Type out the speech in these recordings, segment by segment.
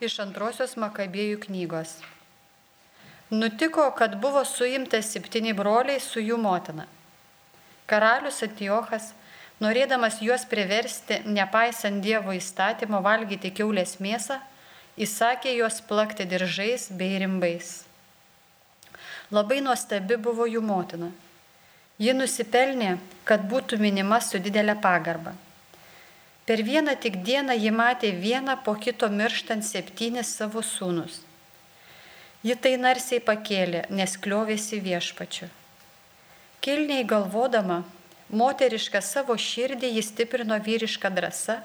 iš antrosios Makabėjų knygos. Nutiko, kad buvo suimtas septyni broliai su jų motina. Karalius Antiochas, norėdamas juos priversti, nepaisant Dievo įstatymo valgyti keulės mėsą, įsakė juos plakti diržais bei rimbais. Labai nuostabi buvo jų motina. Ji nusipelnė, kad būtų minima su didelė pagarba. Per vieną tik dieną ji matė vieną po kito mirštant septynis savo sūnus. Ji tai narsiai pakėlė, nes kliovėsi viešpačiu. Kilniai galvodama, moterišką savo širdį jis stiprino vyrišką drąsą,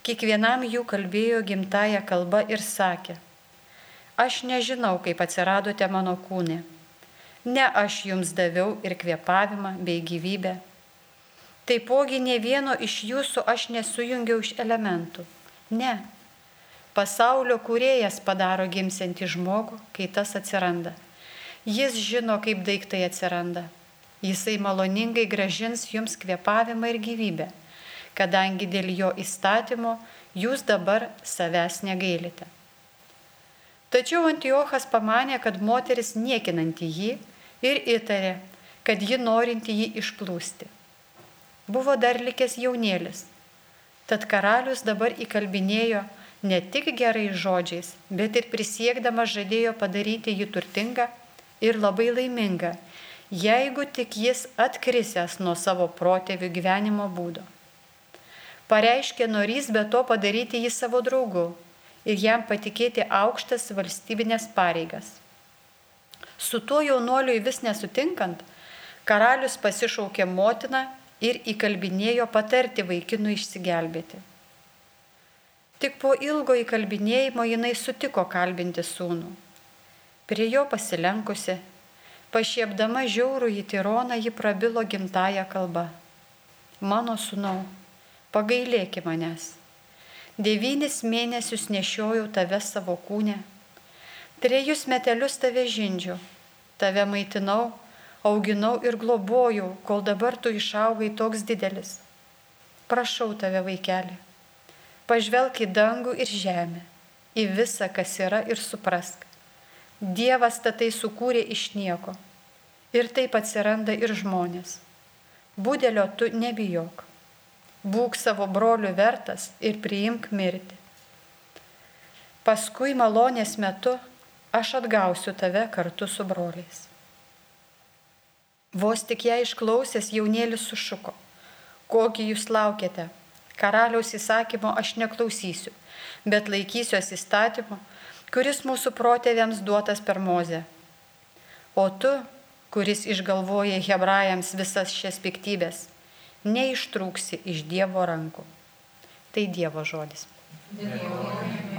kiekvienam jų kalbėjo gimtają kalbą ir sakė, aš nežinau, kaip atsiradote mano kūne. Ne aš jums daviau ir kvėpavimą bei gyvybę Taipogi ne vieno iš jūsų aš nesujungiau iš elementų. Ne. Pasaulio kūrėjas padaro gimsiantį žmogų, kai tas atsiranda. Jis žino, kaip daiktai atsiranda. Jisai maloningai gražins jums kvėpavimą ir gyvybę, kadangi dėl jo įstatymo jūs dabar savęs negailite. Tačiau Antiochas pamanė, kad moteris niekinanti jį ir įtarė, kad ji norinti jį išplūsti buvo dar likęs jaunėlis. Tad karalius dabar įkalbinėjo ne tik gerais žodžiais, bet ir prisiekdamas žadėjo padaryti jį turtingą ir labai laimingą, jeigu tik jis atkrisęs nuo savo protėvių gyvenimo būdo. Pareiškė norys be to padaryti jį savo draugu ir jam patikėti aukštas valstybinės pareigas. Su tuo jaunuoliui vis nesutinkant, karalius pasišaukė motiną ir įkalbinėjo patarti vaikinui išsigelbėti. Tik po ilgo įkalbinėjimo jinai sutiko kalbinti sūnų. Prie jo pasilenkusi, pašiepdama žiaurų į tironą, ji prabilo gimtają kalbą. Mano sūnau, pagailėki manęs. Devynis mėnesius nešiojau tave savo kūne, trejus metelius tave žindžiu, tave maitinau auginau ir globojau, kol dabar tu išaugai toks didelis. Prašau tave, vaikeli, pažvelk į dangų ir žemę, į visą, kas yra ir suprask. Dievas tatai sukūrė iš nieko. Ir taip atsiranda ir žmonės. Būdelio tu nebijok. Būk savo brolių vertas ir priimk mirtį. Paskui malonės metu aš atgausiu tave kartu su broliais. Vos tik ją išklausęs jaunėlis sušuko. Kokį jūs laukiate? Karaliaus įsakymo aš neklausysiu, bet laikysiuos įstatymu, kuris mūsų protėviams duotas per mozę. O tu, kuris išgalvoja hebrajams visas šias piktybės, neištrūksi iš Dievo rankų. Tai Dievo žodis. Dėkojame.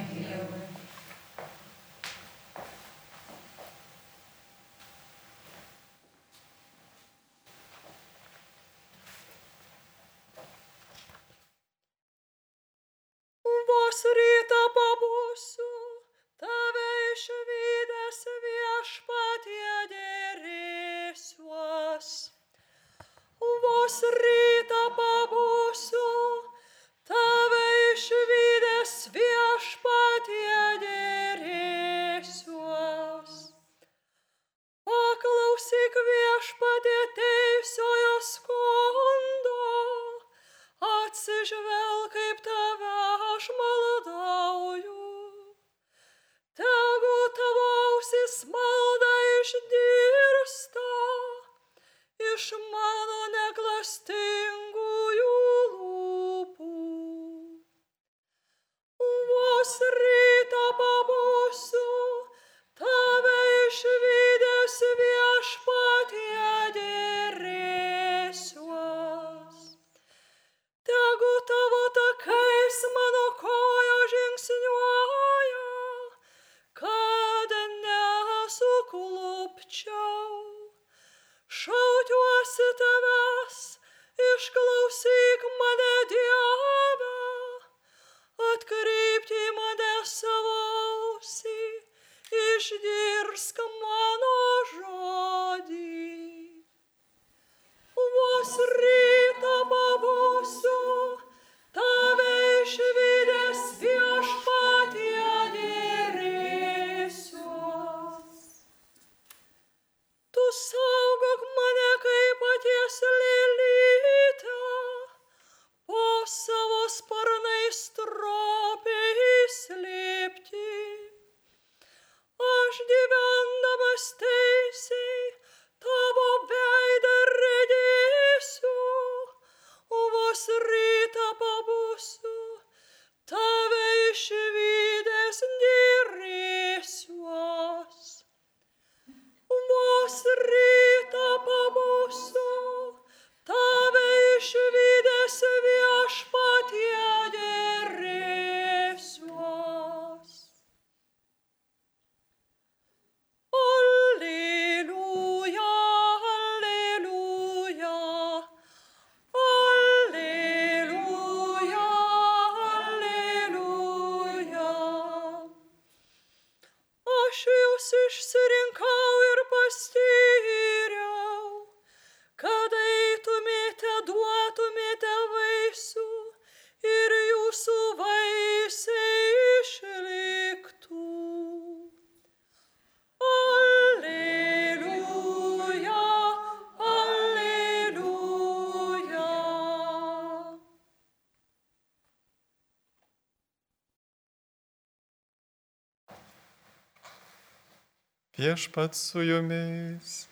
Viešpat su jumis.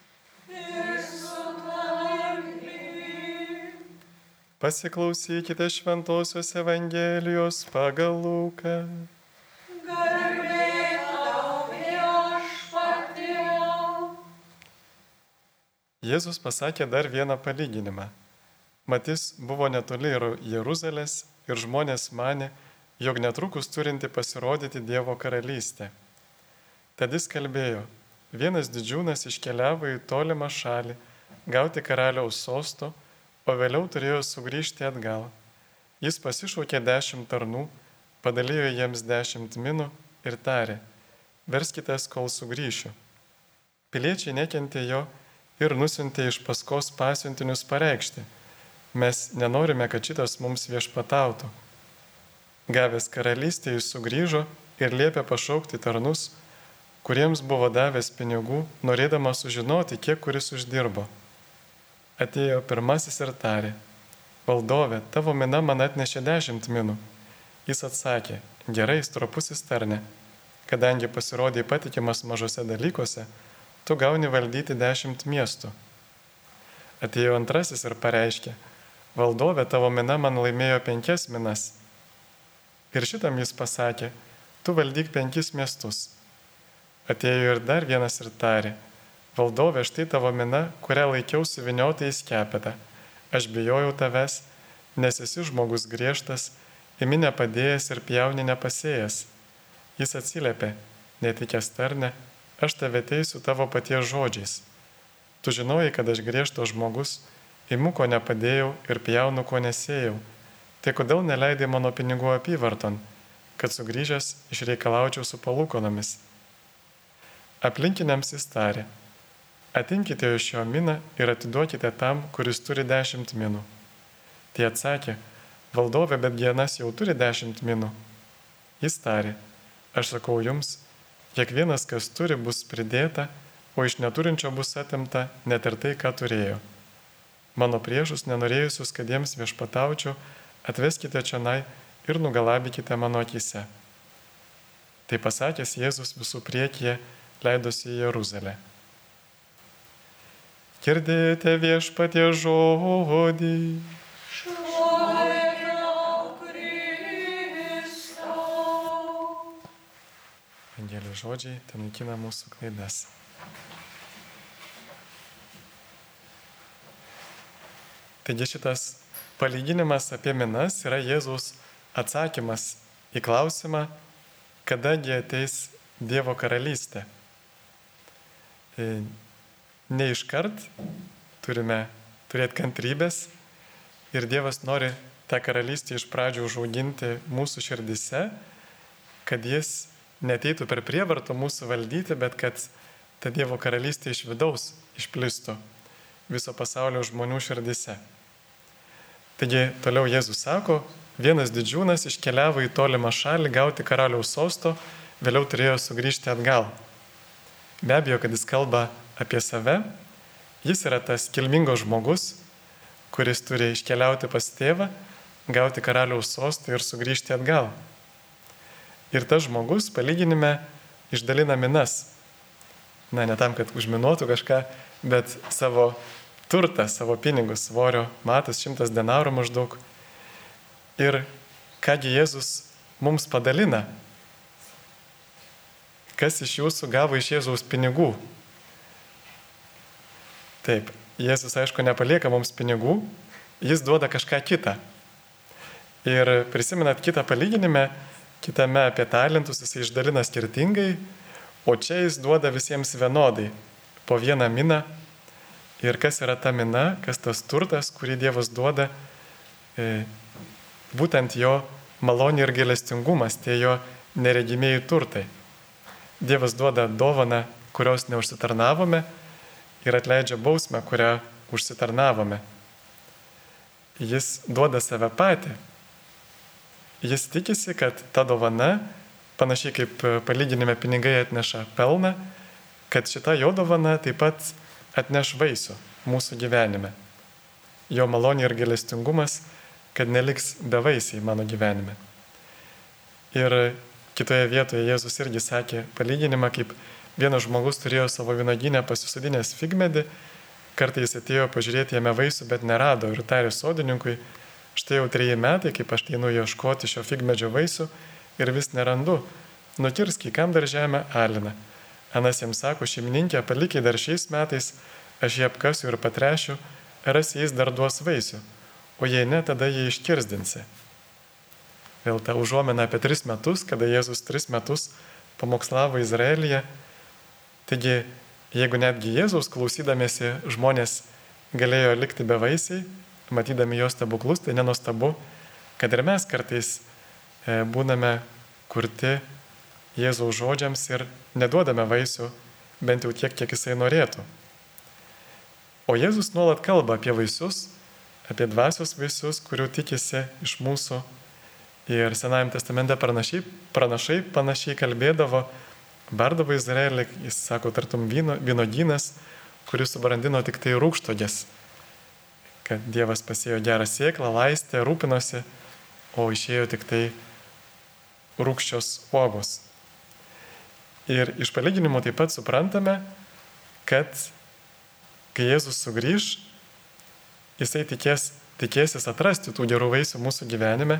Pasiklausykite Šventojios Evangelijos pagal Luką. Jėzus pasakė dar vieną palyginimą. Matys buvo netoli Jeru- Jeruzalės ir žmonės mane, jog netrukus turinti pasirodyti Dievo karalystė. Tad jis kalbėjo, vienas didžiūnas iškeliavo į tolimą šalį, gauti karaliaus sosto, o vėliau turėjo sugrįžti atgal. Jis pasišaukė dešimt tarnų, padalijo jiems dešimt minų ir tarė, verskitės, kol sugrįšiu. Piliečiai nekentė jo ir nusintė iš paskos pasiuntinius pareikšti, mes nenorime, kad šitas mums viešpatautų. Gavęs karalystę jis sugrįžo ir liepė pašaukti tarnus, kuriems buvo davęs pinigų, norėdamas sužinoti, kiek kuris uždirbo. Atėjo pirmasis ir tarė, valdove, tavo mina man atnešė dešimt minų. Jis atsakė, gerai, stropusis tarne, kadangi pasirodė patikimas mažose dalykuose, tu gauni valdyti dešimt miestų. Atėjo antrasis ir pareiškė, valdove, tavo mina man laimėjo penkias minas. Ir šitam jis pasakė, tu valdyk penkis miestus. Atėjo ir dar vienas ir tarė, valdove, štai tavo mina, kurią laikiau suviniotą į skepetą. Aš bijojau tavęs, nes esi žmogus griežtas, imi nepadėjęs ir pjauni nepasėjęs. Jis atsiliepė, netikęs tarne, aš tave teisiu tavo paties žodžiais. Tu žinojai, kad aš griežtas žmogus, imu ko nepadėjau ir pjaunu ko nesėjau. Tai kodėl neleidai mano pinigų apyvarton, kad sugrįžęs išreikalaučiau su palūkonomis? Aplinkiniams jis tarė, atinkite iš jo miną ir atiduokite tam, kuris turi dešimt minų. Tie atsakė, valdovė, bet dienas jau turi dešimt minų. Jis tarė, aš sakau jums, kiekvienas, kas turi, bus pridėta, o iš neturinčio bus atimta net ir tai, ką turėjo. Mano priešus nenorėjusius, kad jiems viešpataučiau, atveskite čia nai ir nugalabykite mano akise. Tai pasakęs Jėzus visų priekyje leidosi į Jeruzalę. Girdėjote viešpatie žodį. Angelijos žodžiai ten naikina mūsų klaidas. Taigi šitas palyginimas apie minas yra Jėzaus atsakymas į klausimą, kadagi ateis Dievo karalystė. E, Ne iškart turime turėti kantrybės ir Dievas nori tą karalystę iš pradžių užauginti mūsų širdise, kad jis neteitų per prievartą mūsų valdyti, bet kad ta Dievo karalystė iš vidaus išplistų viso pasaulio žmonių širdise. Taigi toliau Jėzus sako, vienas didžiūnas iškeliavo į tolimą šalį gauti karaliaus sosto, vėliau turėjo sugrįžti atgal. Be abejo, kad jis kalba apie save, jis yra tas kilmingas žmogus, kuris turi iškeliauti pas tėvą, gauti karaliaus sostą ir sugrįžti atgal. Ir tas žmogus palyginime išdalina minas. Na, ne tam, kad užminuotų kažką, bet savo turtą, savo pinigus, svorio matas šimtas denarų maždaug. Ir kągi Jėzus mums padalina? Kas iš jūsų gavo iš Jėzaus pinigų? Taip, Jėzus aišku nepalieka mums pinigų, jis duoda kažką kitą. Ir prisimenat kitą palyginimą, kitame apie talentus jis išdalina skirtingai, o čia jis duoda visiems vienodai, po vieną miną. Ir kas yra ta mina, kas tas turtas, kurį Dievas duoda, e, būtent jo malonė ir gelestingumas, tie jo neregimieji turtai. Dievas duoda dovaną, kurios neužsitarnavome ir atleidžia bausmę, kurią užsitarnavome. Jis duoda save patį. Jis tikisi, kad ta dovana, panašiai kaip palyginime pinigai atneša pelną, kad šita jo dovana taip pat atneš vaisių mūsų gyvenime. Jo malonė ir gelestingumas, kad neliks bevaisiai mano gyvenime. Ir kitoje vietoje Jėzus irgi sakė palyginimą, kaip vienas žmogus turėjo savo vynoginę pasisodinęs figmedį, kartais atėjo pažiūrėti jame vaisių, bet nerado ir tarė sodininkui, štai jau treji metai, kaip aš einu ieškoti šio figmedžio vaisių ir vis nerandu. Nukirski, kam dar žemę alina. Anas jam sako, šeimininkė, palikiai dar šiais metais, aš jį apkasiu ir patrešiu, rasi jais dar duos vaisių, o jei ne, tada jį iškirzdinsi. Vėl ta užuomina apie tris metus, kada Jėzus tris metus pamokslavo Izraelyje. Taigi, jeigu netgi Jėzaus klausydamėsi žmonės galėjo likti bevaisiai, matydami jos stebuklus, tai nenostabu, kad ir mes kartais e, būname kurti Jėzaus žodžiams ir neduodame vaisių bent jau tiek, kiek jisai norėtų. O Jėzus nuolat kalba apie vaisius, apie dvasios vaisius, kurių tikisi iš mūsų. Ir Senajame testamente pranašai, pranašai panašiai kalbėdavo, bardavo Izraelį, jis sako, tartum vyno, vynogynas, kuris subrandino tik tai rūkštogės kad Dievas pasėjo gerą sėklą, laistė, rūpinosi, o išėjo tik tai rūkščios uogos. Ir iš palyginimo taip pat suprantame, kad kai Jėzus sugrįž, jisai tikės, tikėsis atrasti tų gerų vaisių mūsų gyvenime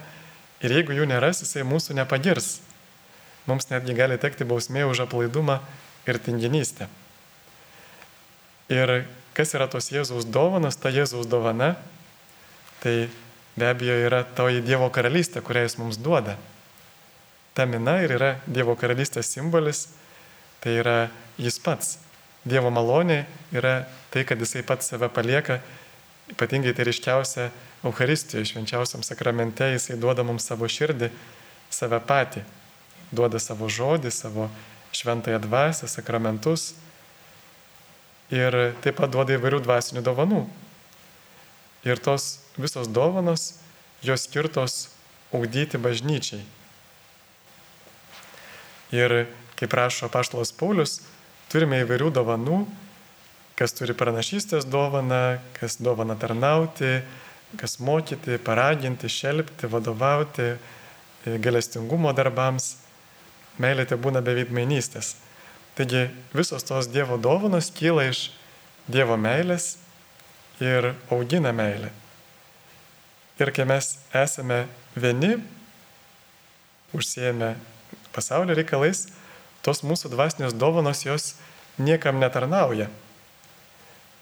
ir jeigu jų neras, jisai mūsų nepagirs. Mums netgi gali tekti bausmė už aplaidumą ir tinginystę. Ir kas yra tos Jėzaus dovanas, ta Jėzaus dovana, tai be abejo yra toji Dievo karalystė, kurią jis mums duoda. Ta mina ir yra Dievo karalystės simbolis, tai yra jis pats. Dievo malonė yra tai, kad jisai pats save palieka, ypatingai tai ryškiausia Euharistijoje, švenčiausiam sakramente, jisai duoda mums savo širdį, save patį, duoda savo žodį, savo šventąją dvasę, sakramentus ir taip pat duoda įvairių dvasinių dovanų. Ir tos visos dovanos, jos skirtos ugdyti bažnyčiai. Ir kaip prašo Paštalas Paulius, turime įvairių dovanų, kas turi pranašystės dovaną, kas dovana tarnauti, kas mokyti, paraginti, šelbti, vadovauti, galestingumo darbams. Meilė tai būna beveik mainystės. Taigi visos tos Dievo dovanos kyla iš Dievo meilės ir augina meilę. Ir kai mes esame vieni, užsiemę pasaulio reikalais, tos mūsų dvasinės dovanos jos niekam netarnauja.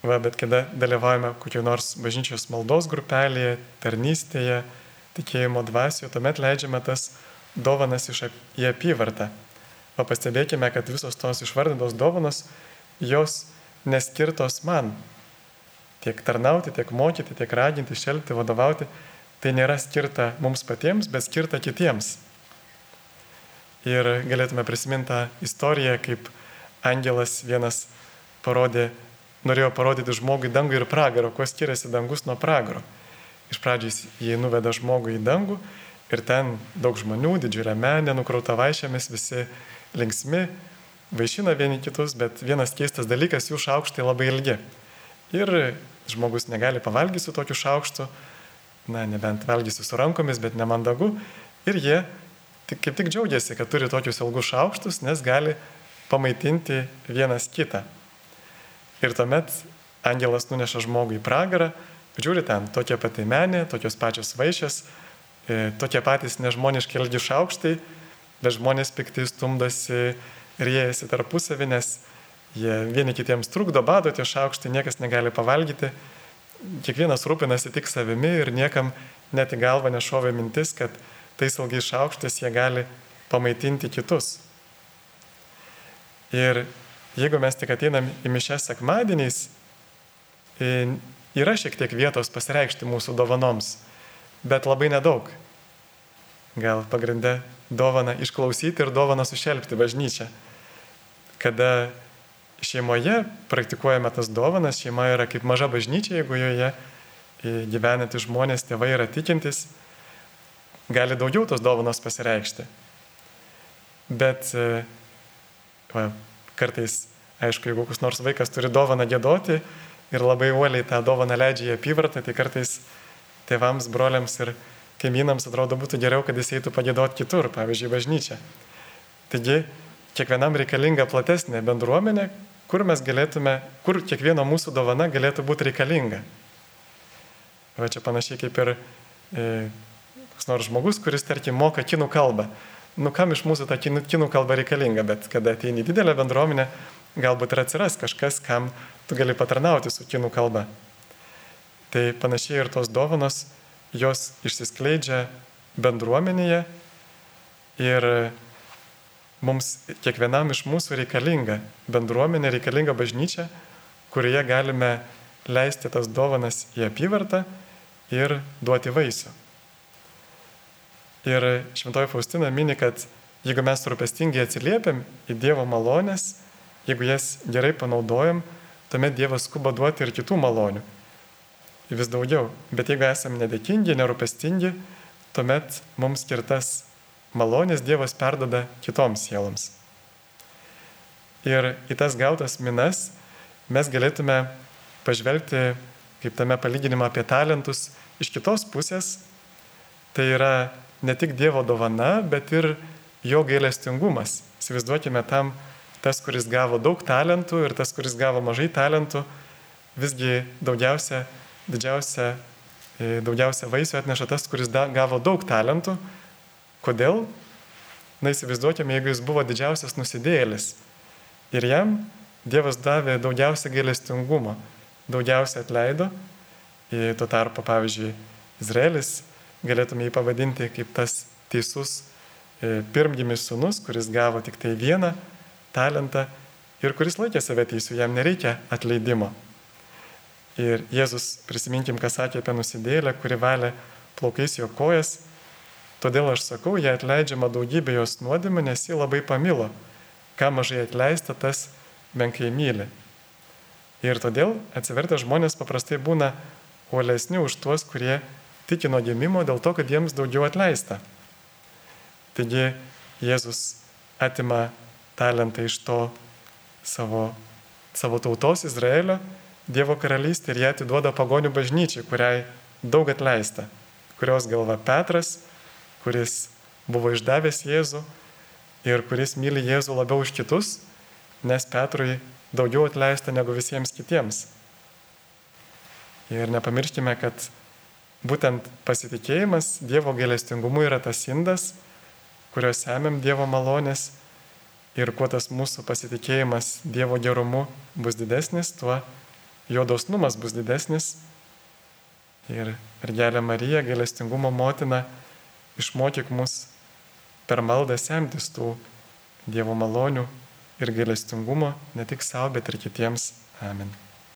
Va, bet kada dalyvaujame kokio nors bažnyčios maldos grupelėje, tarnystėje, tikėjimo dvasioje, tuomet leidžiame tas dovanas iš į apyvartą. O pastebėkime, kad visos tos išvardintos dovanos, jos neskirtos man. Tiek tarnauti, tiek mokyti, tiek raginti, šelti, vadovauti, tai nėra skirta mums patiems, bet skirta kitiems. Ir galėtume prisiminti tą istoriją, kaip angelas vienas parodė, norėjo parodyti žmogui dangų ir pragarą, kuo skiriasi dangus nuo pragaro. Iš pradžių jį nuveda žmogų į dangų ir ten daug žmonių, didžiulė menė, nukrauta vaišėmis, visi linksmi, vaišina vieni kitus, bet vienas keistas dalykas, jų šaukštai labai ilgi. Ir žmogus negali pavalgyti su tokiu šaukštu, na, nebent valgysi su rankomis, bet nemandagu. Ir jie tik, kaip tik džiaugiasi, kad turi tokius ilgus šaukštus, nes gali pamaitinti vienas kitą. Ir tuomet angelas nuneša žmogų į pragarą, žiūri ten tokia pati menė, tokios pačios vaišės, e, tokie patys nežmoniški ilgi šaukštai bet žmonės piktai stumdosi ir jėsi tarpusavį, nes jie vieni kitiems trukdo, bado tie šaukštai, niekas negali pavalgyti, kiekvienas rūpinasi tik savimi ir niekam net į galvą nešovė mintis, kad tais ilgais šaukštais jie gali pamaitinti kitus. Ir jeigu mes tik ateinam į mišęs sekmadieniais, yra šiek tiek vietos pasireikšti mūsų dovanoms, bet labai nedaug. Gal pagrindę dovana išklausyti ir dovana sušelbti bažnyčią. kada šeimoje praktikuojame tas dovanas, šeima yra kaip maža bažnyčia, jeigu joje gyvenantys žmonės, tėvai yra tikintis, gali daugiau tos dovanos pasireikšti. Bet va, kartais, aišku, jeigu koks nors vaikas turi dovaną gėdoti ir labai uoliai tą dovaną leidžia į apyvartą, tai kartais tėvams, broliams ir kaimynams atrodo būtų geriau, kad jis eitų pagėdoti kitur, pavyzdžiui, bažnyčią. Taigi, kiekvienam reikalinga platesnė bendruomenė, kur mes galėtume, kur kiekvieno mūsų dovana galėtų būti reikalinga. Va čia panašiai kaip ir e, koks nors žmogus, kuris, tarkim, moka kinų kalbą. Nu, kam iš mūsų ta kinų, kinų kalba reikalinga, bet kada ateini didelę bendruomenę, galbūt ir atsiras kažkas, kam tu gali patarnauti su kinų kalba. Tai panašiai ir tos dovanos, jos išsiskleidžia bendruomenėje ir mums kiekvienam iš mūsų reikalinga bendruomenė, reikalinga bažnyčia, kurioje galime leisti tas dovanas į apyvartą ir duoti vaisių. Ir Šventoji Faustina mini, kad jeigu mes rūpestingai atsiliepiam į Dievo malonės, jeigu jas gerai panaudojam, tuomet Dievas skuba duoti ir kitų malonių. Vis daugiau. Bet jeigu esame nedėkingi, nerūpestingi, tuomet mums skirtas malonės Dievas perdada kitoms sieloms. Ir į tas gautas minas mes galėtume pažvelgti, kaip tame palyginime apie talentus, iš kitos pusės. Tai yra ne tik Dievo dovana, bet ir jo gailestingumas. Įsivaizduokime tam, tas, kuris gavo daug talentų ir tas, kuris gavo mažai talentų, visgi daugiausia, didžiausia, e, daugiausia vaisių atneša tas, kuris da, gavo daug talentų Kodėl? Na įsivaizduokime, jeigu jis buvo didžiausias nusidėjėlis ir jam Dievas davė daugiausia gailestingumo, daugiausia atleido, ir tuo tarpu, pavyzdžiui, Izraelis galėtume jį pavadinti kaip tas teisus e, pirmgimis sunus, kuris gavo tik tai vieną talentą ir kuris laikė save teisų, jam nereikia atleidimo. Ir Jėzus, prisiminkim, ką sakė apie nusidėlę, kuri valė plaukais jo kojas Todėl aš sakau, jai atleidžiama daugybė jos nuodėmė, nes ji labai pamilo. Ką mažai atleista, tas menkai myli. Ir todėl atsivertę žmonės paprastai būna uolesni už tuos, kurie tiki nuodėmimo dėl to, kad jiems daugiau atleista. Taigi Jėzus atima talentą iš to savo, savo tautos Izraelio, Dievo karalystė ir ją atiduoda pagonių bažnyčiai, kuriai daug atleista, kurios galva Petras, kuris buvo išdavęs Jėzų ir kuris myli Jėzų labiau už kitus, nes Petrui daugiau atleista negu visiems kitiems. Ir nepamirškime, kad būtent pasitikėjimas Dievo gailestingumu yra tas indas, kurio semiam Dievo malonės ir kuo tas mūsų pasitikėjimas Dievo gerumu bus didesnis, tuo jo dosnumas bus didesnis. Ir mergelė Marija, gailestingumo motina, išmokyk mus per maldą semtis tų Dievo malonių ir gailestingumo ne tik savo, bet ir kitiems. Amen.